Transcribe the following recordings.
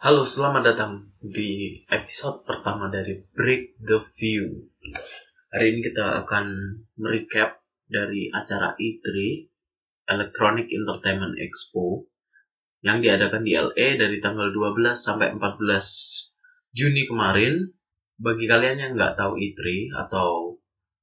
Halo, selamat datang di episode pertama dari Break the View. Hari ini kita akan merecap dari acara E3 Electronic Entertainment Expo yang diadakan di LA dari tanggal 12 sampai 14 Juni kemarin. Bagi kalian yang nggak tahu E3 atau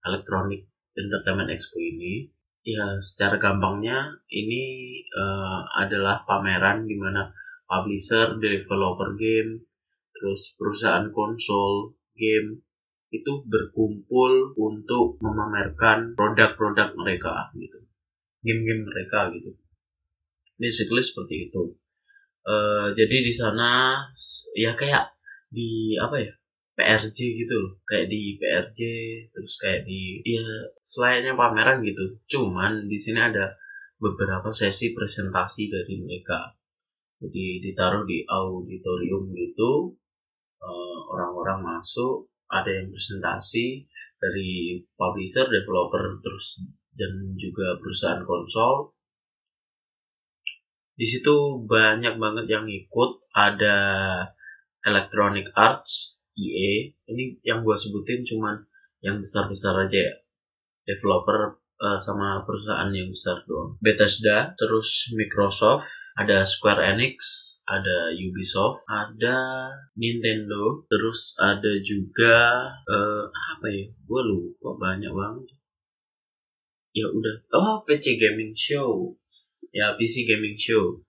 Electronic Entertainment Expo ini, ya secara gampangnya ini uh, adalah pameran di mana publisher, developer game, terus perusahaan konsol game itu berkumpul untuk memamerkan produk-produk mereka gitu, game-game mereka gitu. Basically seperti itu. Uh, jadi di sana ya kayak di apa ya PRJ gitu kayak di PRJ terus kayak di ya selayaknya pameran gitu cuman di sini ada beberapa sesi presentasi dari mereka jadi ditaruh di auditorium gitu eh, orang-orang masuk ada yang presentasi dari publisher developer terus dan juga perusahaan konsol. Di situ banyak banget yang ikut ada Electronic Arts EA ini yang gue sebutin cuman yang besar-besar aja ya. Developer uh, sama perusahaan yang besar doang. Bethesda, terus Microsoft, ada Square Enix, ada Ubisoft, ada Nintendo, terus ada juga uh, apa ya? Gue lupa banyak banget. Ya udah. Oh, PC Gaming Show. Ya, PC Gaming Show.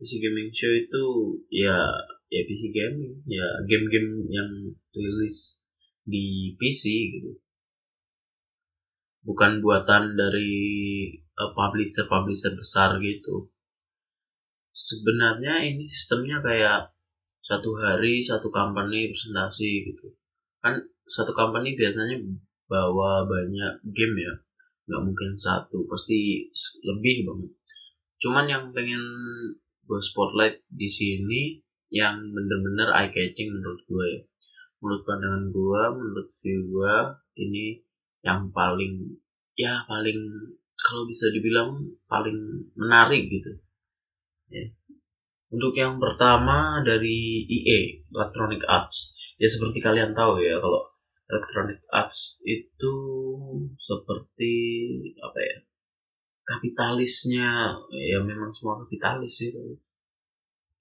PC Gaming Show itu ya ya PC gaming, ya game-game yang rilis di PC gitu bukan buatan dari uh, publisher-publisher besar gitu. Sebenarnya ini sistemnya kayak satu hari satu company presentasi gitu. Kan satu company biasanya bawa banyak game ya, nggak mungkin satu, pasti lebih banget. Cuman yang pengen gue spotlight di sini yang bener-bener eye catching menurut gue ya. Menurut pandangan gue, menurut view gue ini yang paling ya paling kalau bisa dibilang paling menarik gitu ya. untuk yang pertama dari EA Electronic Arts. Ya seperti kalian tahu ya kalau Electronic Arts itu seperti apa ya kapitalisnya. Ya memang semua kapitalis sih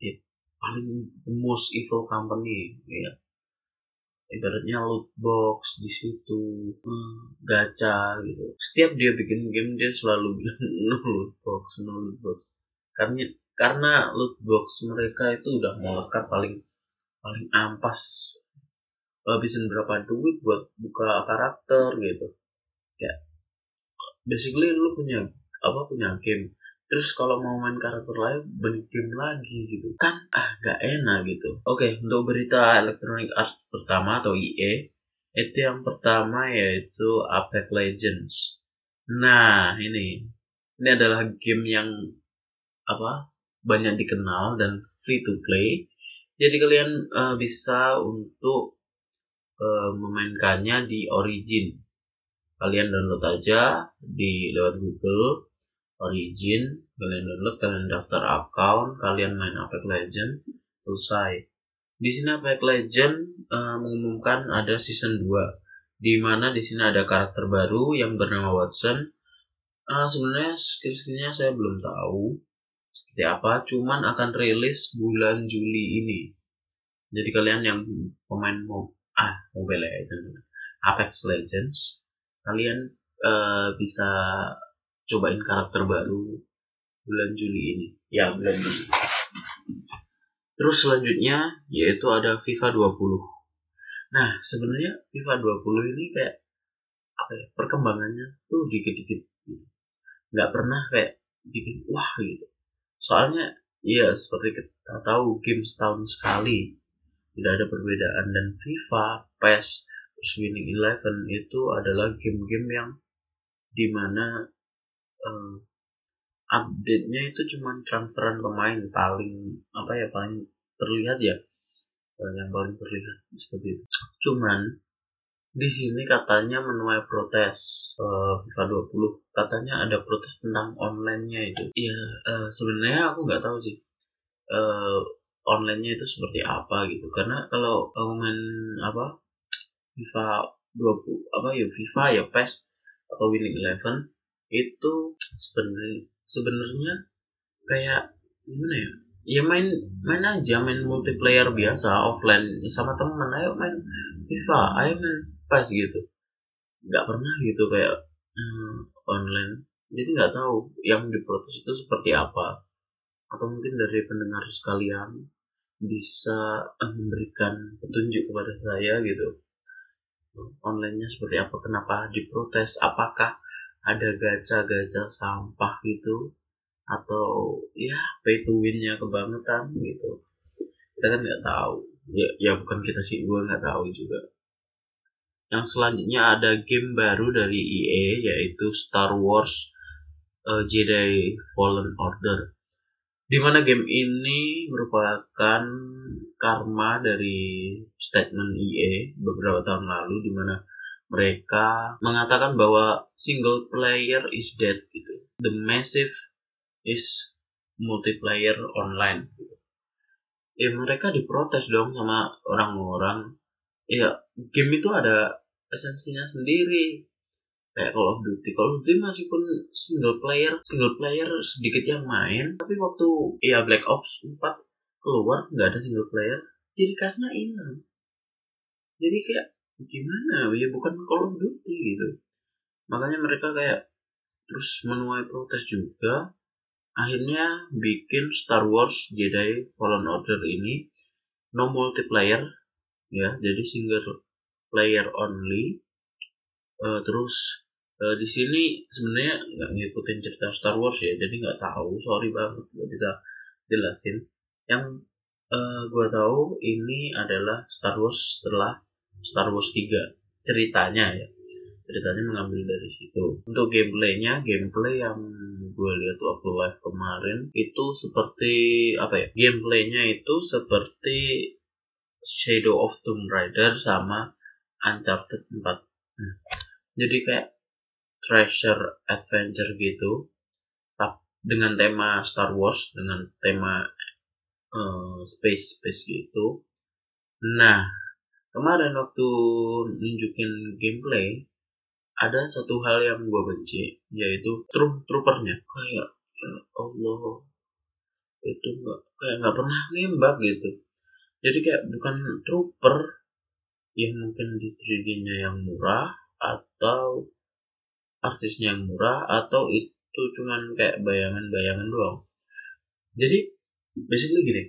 ya, paling most evil company ya. Ibaratnya loot box di situ hmm, gacha gitu. Setiap dia bikin game dia selalu bilang no loot box no loot box. Karena karena loot box mereka itu udah melekat paling paling ampas. Habisin berapa duit buat buka karakter gitu. Ya basically lu punya apa punya game. Terus kalau mau main karakter lain beli game lagi gitu. Kan ah gak enak gitu. Oke okay, untuk berita Electronic Arts pertama atau EA itu yang pertama yaitu Apex Legends. Nah ini. Ini adalah game yang apa banyak dikenal dan free to play jadi kalian uh, bisa untuk uh, memainkannya di Origin kalian download aja di lewat Google Origin, kalian download, kalian daftar account, kalian main Apex Legend, selesai. Di sini Apex Legend uh, mengumumkan ada season 2, di mana di sini ada karakter baru yang bernama Watson. Uh, Sebenarnya skill-skillnya saya belum tahu seperti apa, cuman akan rilis bulan Juli ini. Jadi kalian yang pemain mau ah Mobile Legends, Apex Legends, kalian uh, bisa cobain karakter baru bulan Juli ini. Ya, bulan Juli. Terus selanjutnya yaitu ada FIFA 20. Nah, sebenarnya FIFA 20 ini kayak apa ya? Perkembangannya tuh dikit-dikit. Nggak pernah kayak bikin wah gitu. Soalnya ya seperti kita tahu game setahun sekali. Tidak ada perbedaan dan FIFA, PES, terus Winning Eleven itu adalah game-game yang di mana uh, update-nya itu cuma transferan pemain paling apa ya paling terlihat ya yang paling terlihat seperti itu. Cuman di sini katanya menuai protes uh, FIFA 20 katanya ada protes tentang online-nya itu. Iya uh, sebenarnya aku nggak tahu sih. Uh, online-nya itu seperti apa gitu karena kalau kamu main apa FIFA 20 apa ya FIFA ya PES atau Winning Eleven itu sebenarnya sebenarnya kayak gimana ya ya main main aja main multiplayer biasa offline sama teman ayo main FIFA ayo main PES gitu. Nggak pernah gitu kayak hmm, online. Jadi nggak tahu yang diprotes itu seperti apa. Atau mungkin dari pendengar sekalian bisa memberikan petunjuk kepada saya gitu. Onlinenya seperti apa? Kenapa diprotes? Apakah ada gacha-gacha sampah gitu? Atau ya pay to winnya kebangetan gitu. Kita kan nggak tahu. Ya ya bukan kita sih gue nggak tahu juga yang selanjutnya ada game baru dari EA yaitu Star Wars uh, Jedi Fallen Order di mana game ini merupakan karma dari statement EA beberapa tahun lalu di mana mereka mengatakan bahwa single player is dead gitu. The massive is multiplayer online gitu. Ya mereka diprotes dong sama orang-orang. Ya game itu ada esensinya sendiri. Kayak Call of Duty. Call of Duty masih pun single player single player sedikit yang main. Tapi waktu ya Black Ops 4 keluar nggak ada single player ciri khasnya hilang. Jadi kayak gimana? Ya bukan Call of Duty gitu. Makanya mereka kayak terus menuai protes juga. Akhirnya bikin Star Wars Jedi Fallen Order ini no multiplayer ya. Jadi single player only. Uh, terus uh, di sini sebenarnya nggak ngikutin cerita Star Wars ya jadi nggak tahu. Sorry banget nggak bisa jelasin. Yang uh, eh, gue tahu ini adalah Star Wars setelah Star Wars 3 ceritanya ya. Ceritanya mengambil dari situ. Untuk gameplaynya gameplay yang gue lihat waktu live kemarin itu seperti apa ya gameplaynya itu seperti Shadow of Tomb Raider sama Uncharted 4 nah, jadi kayak treasure adventure gitu dengan tema Star Wars dengan tema uh, space space gitu. Nah kemarin waktu nunjukin gameplay ada satu hal yang gue benci yaitu troop troopernya. Kayak ya Allah itu nggak kayak nggak pernah nembak gitu. Jadi kayak bukan trooper yang mungkin di 3D-nya yang murah atau artisnya yang murah atau itu cuman kayak bayangan-bayangan doang. Jadi basically gini.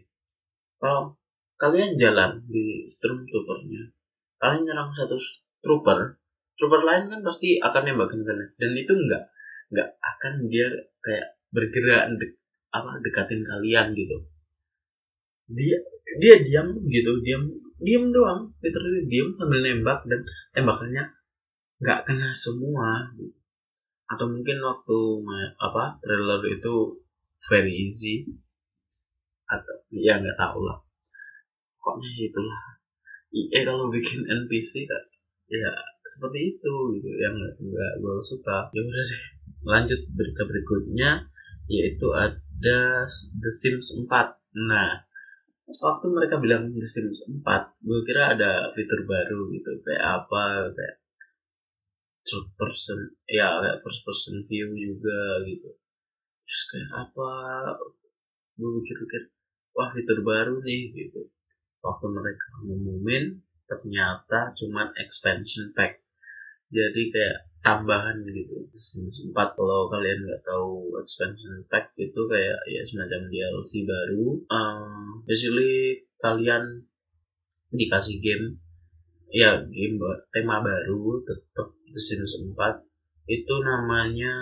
Kalau kalian jalan di stormtroopernya kalian nyerang satu trooper trooper lain kan pasti akan nembakin kalian dan itu enggak enggak akan dia kayak bergerak dek, apa dekatin kalian gitu. Dia dia diam gitu diam diam doang. Literally diam sambil nembak dan tembakannya nggak kena semua. Atau mungkin waktu apa trailer itu very easy. Atau ya nggak tahu lah. Pokoknya itulah. IE kalau bikin NPC ya seperti itu gitu. Yang nggak gue suka. Ya udah deh lanjut berita berikutnya yaitu ada The Sims 4 nah waktu mereka bilang The Sims 4 gue kira ada fitur baru gitu kayak apa kayak third person ya kayak first person view juga gitu. Terus kayak apa gue pikir-pikir wah fitur baru nih gitu. Waktu mereka ngumumin ternyata cuman expansion pack jadi kayak tambahan gitu. 4 kalau kalian nggak tahu expansion pack itu kayak ya semacam DLC baru um, basically kalian dikasih game ya game tema baru tetap The Sims 4 itu namanya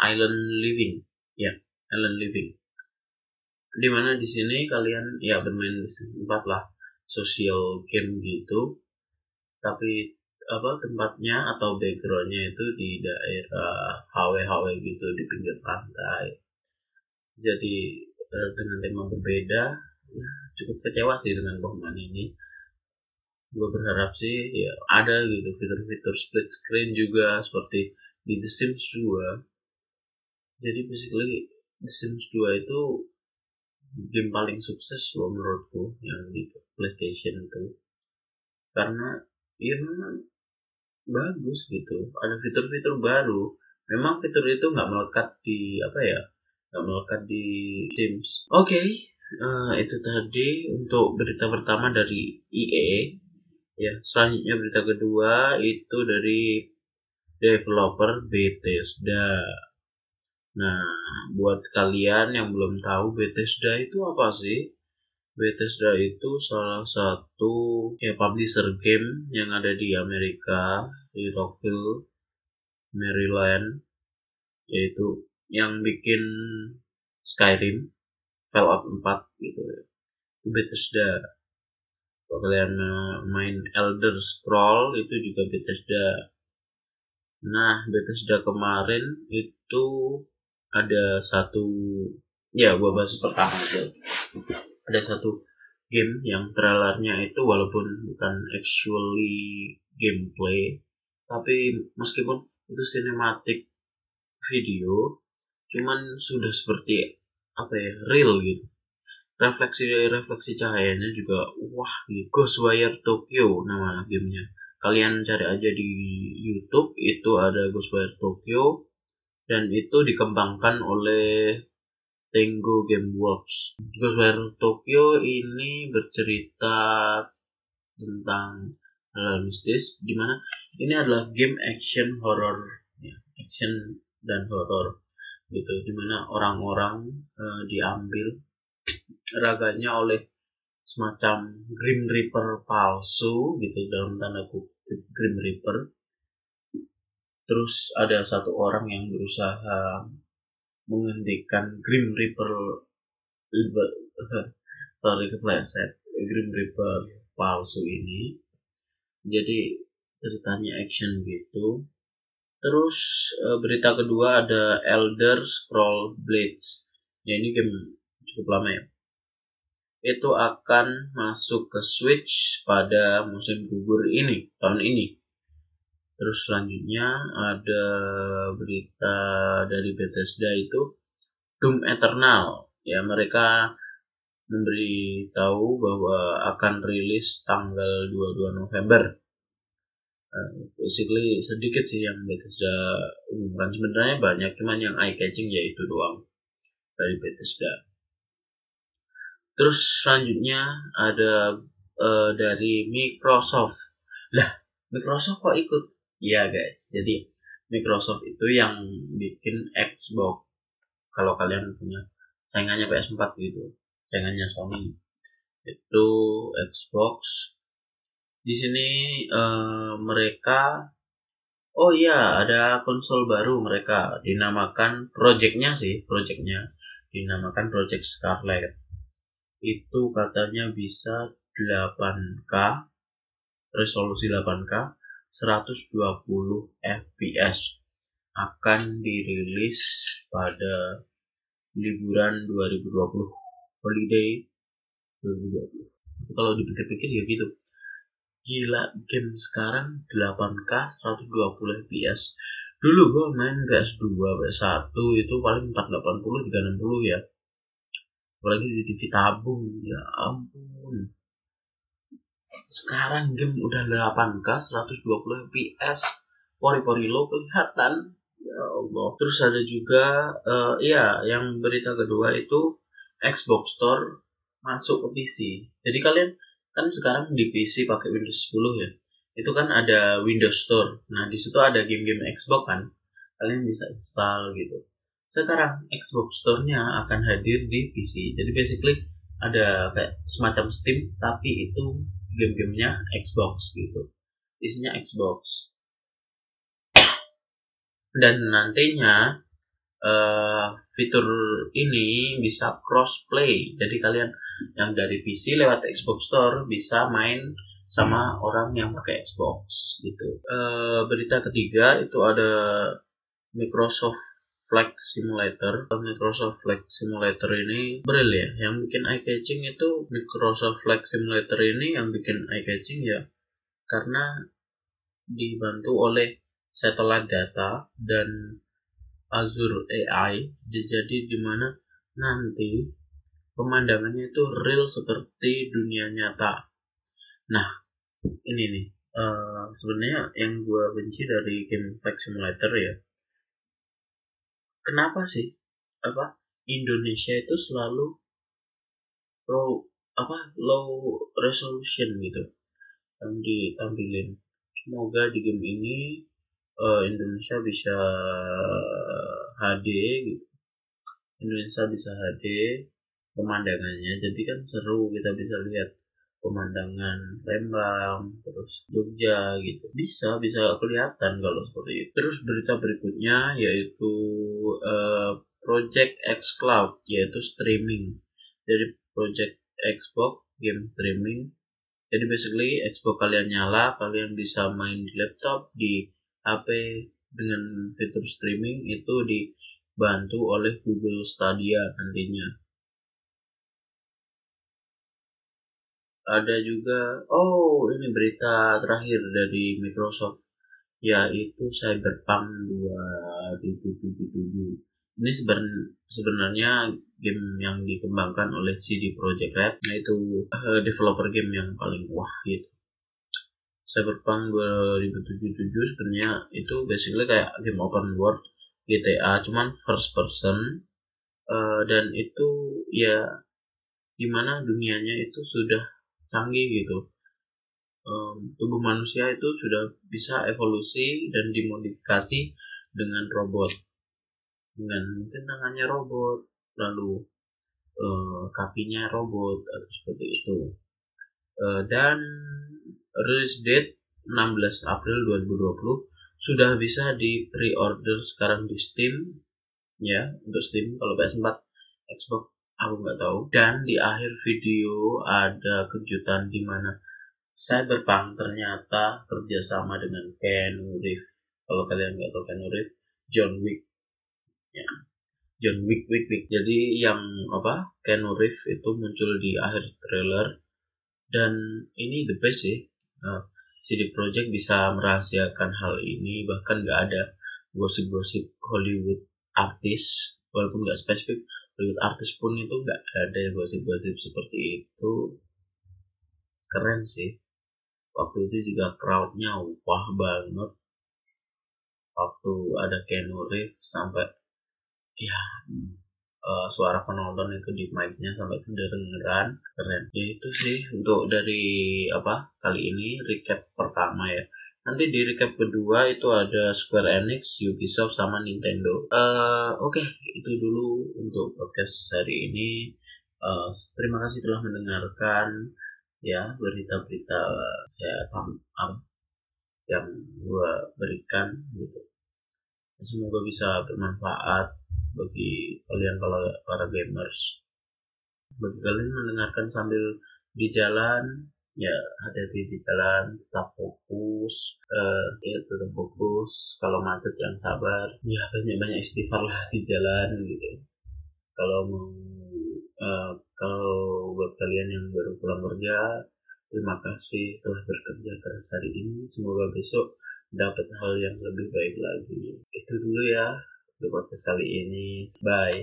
Island Living. Ya Island Living. Di mana di sini kalian ya bermain Sims 4 lah. Social game gitu. Tapi apa tempatnya atau backgroundnya itu di daerah HW-HW gitu di pinggir pantai. Jadi eh, dengan tema berbeda ya, cukup kecewa sih dengan pemain ini. Gue berharap sih ya ada gitu fitur-fitur split screen juga seperti di The Sims 2 jadi basically The Sims 2 itu game paling sukses loh menurutku yang di PlayStation itu. Karena ya memang bagus gitu. Ada fitur-fitur baru. Memang fitur itu nggak melekat di apa ya nggak melekat di Sims. Oke okay, uh, itu tadi untuk berita pertama dari EA ya selanjutnya berita kedua itu dari developer Bethesda. Nah buat kalian yang belum tahu Bethesda itu apa sih Bethesda itu salah satu ya publisher game yang ada di Amerika di Rockville, Maryland, yaitu yang bikin Skyrim, Fallout 4 gitu ya. Bethesda. Kalau kalian main Elder Scroll itu juga Bethesda. Nah, Bethesda kemarin itu ada satu ya gua bahas pertama aja ada satu game yang trailernya itu walaupun bukan actually gameplay tapi meskipun itu cinematic video cuman sudah seperti apa ya real gitu refleksi refleksi cahayanya juga wah gitu. Ghostwire Tokyo nama gamenya kalian cari aja di YouTube itu ada Ghostwire Tokyo dan itu dikembangkan oleh Tango Gameworks. Ghostwire Tokyo ini bercerita tentang hal mistis di mana ini adalah game action horror ya, action dan horror gitu di mana orang-orang uh, diambil raganya oleh semacam Grim Reaper palsu gitu dalam tanda kutip Grim Reaper terus ada satu orang yang berusaha menghentikan Grim Reaper sorry kepleset Grim Reaper palsu ini. Jadi ceritanya action gitu. Terus eh, berita kedua ada Elder Scroll Blades. Ya ini game cukup lama ya. Itu akan masuk ke Switch pada musim gugur ini tahun ini Terus selanjutnya ada berita dari Bethesda itu Doom Eternal. Ya mereka memberitahu bahwa akan rilis tanggal 22 November. Uh, basically sedikit sih yang Bethesda umumkan sebenarnya banyak cuman yang eye catching yaitu doang dari Bethesda. Terus selanjutnya ada uh, dari Microsoft. Lah, Microsoft kok ikut? Iya guys, jadi Microsoft itu yang bikin Xbox. Kalau kalian punya saingannya PS4 gitu, saingannya Sony itu Xbox. Di sini uh, mereka, oh iya ada konsol baru mereka dinamakan projectnya sih, projectnya dinamakan Project Scarlet. Itu katanya bisa 8K, resolusi 8K, 120 fps akan dirilis pada liburan 2020 holiday 2020 kalau dipikir-pikir ya gitu. Gila game sekarang 8K 120 fps dulu gua main PS2 PS1 itu paling 480 360 ya. Apalagi di TV tabung ya ampun sekarang game udah 8K 120 fps pori-pori lo kelihatan. Ya Allah. Terus ada juga uh, ya yang berita kedua itu Xbox Store masuk ke PC jadi kalian kan sekarang di PC pakai Windows 10 ya? Itu kan ada Windows Store. Nah di situ ada game-game Xbox kan? Kalian bisa install gitu. Sekarang Xbox Store-nya akan hadir di PC jadi basically ada kayak semacam Steam tapi itu game-gamenya Xbox gitu. Isinya Xbox. Dan nantinya uh, fitur ini bisa crossplay. Jadi kalian yang dari PC lewat Xbox Store bisa main sama orang yang pakai Xbox gitu. Uh, berita ketiga itu ada Microsoft Flight Simulator. Microsoft Flight Simulator ini beril ya yang bikin eye catching itu Microsoft Flight Simulator ini yang bikin eye catching ya karena dibantu oleh satellite data dan Azure AI jadi di mana nanti pemandangannya itu real seperti dunia nyata. Nah ini nih uh, sebenarnya yang gue benci dari game Flight Simulator ya kenapa sih? Apa? Indonesia itu selalu low apa low resolution gitu yang ditampilin. Semoga di game ini uh, Indonesia bisa HD gitu. Indonesia bisa HD pemandangannya. Jadi kan seru kita bisa lihat pemandangan Lembang terus Jogja gitu. Bisa bisa kelihatan kalau seperti itu. Terus berita berikutnya yaitu uh, Project X Cloud yaitu streaming. Dari Project Xbox game streaming. Jadi basically Xbox kalian nyala kalian bisa main di laptop di HP dengan fitur streaming itu dibantu oleh Google Stadia nantinya. Ada juga, oh ini berita terakhir dari Microsoft, yaitu Cyberpunk 2077. Ini sebenarnya game yang dikembangkan oleh CD Projekt Red, yaitu uh, developer game yang paling wah gitu. Cyberpunk 2077 sebenarnya itu basically kayak game open world GTA cuman first person uh, dan itu ya di mana dunianya itu sudah canggih gitu. Um, tubuh manusia itu sudah bisa evolusi dan dimodifikasi dengan robot. Dengan mungkin tangannya robot lalu uh, kakinya robot atau seperti itu. Uh, dan release date 16 April 2020 sudah bisa di pre-order sekarang di Steam ya untuk Steam kalau PS4 Xbox aku nggak tahu. Dan di akhir video ada kejutan di mana Cyberpunk ternyata kerjasama dengan Keanu Reeves. Kalau kalian nggak tahu Keanu Reeves John Wick. Ya. John Wick Wick Wick. Jadi yang apa Keanu Reeves itu muncul di akhir trailer. Dan ini the best sih. Uh, CD Projekt bisa merahasiakan hal ini. Bahkan nggak ada gosip-gosip Hollywood artis walaupun nggak spesifik Hollywood artis pun itu nggak ada gosip-gosip seperti itu. Keren sih. Waktu itu juga crowdnya wah banget. Waktu ada Keanu sampai ya uh, suara penonton itu di mic-nya sampai kedengeran. Keren. Ya itu sih untuk dari apa kali ini recap pertama ya nanti di recap kedua itu ada Square Enix, Ubisoft sama Nintendo. Uh, Oke, okay, itu dulu untuk podcast hari ini. Uh, terima kasih telah mendengarkan ya berita-berita saya um, yang gue berikan gitu. Semoga bisa bermanfaat bagi kalian kalau para gamers bagi kalian mendengarkan sambil di jalan ya hati-hati di jalan tetap fokus uh, ya tetap fokus. Kalau macet yang sabar. Ya banyak-banyak istighfar lah di jalan gitu. Kalau mau uh, kalau buat kalian yang baru pulang kerja terima kasih telah bekerja keras hari ini. Semoga besok dapat hal yang lebih baik lagi. Itu dulu ya untuk podcast kali ini. Bye.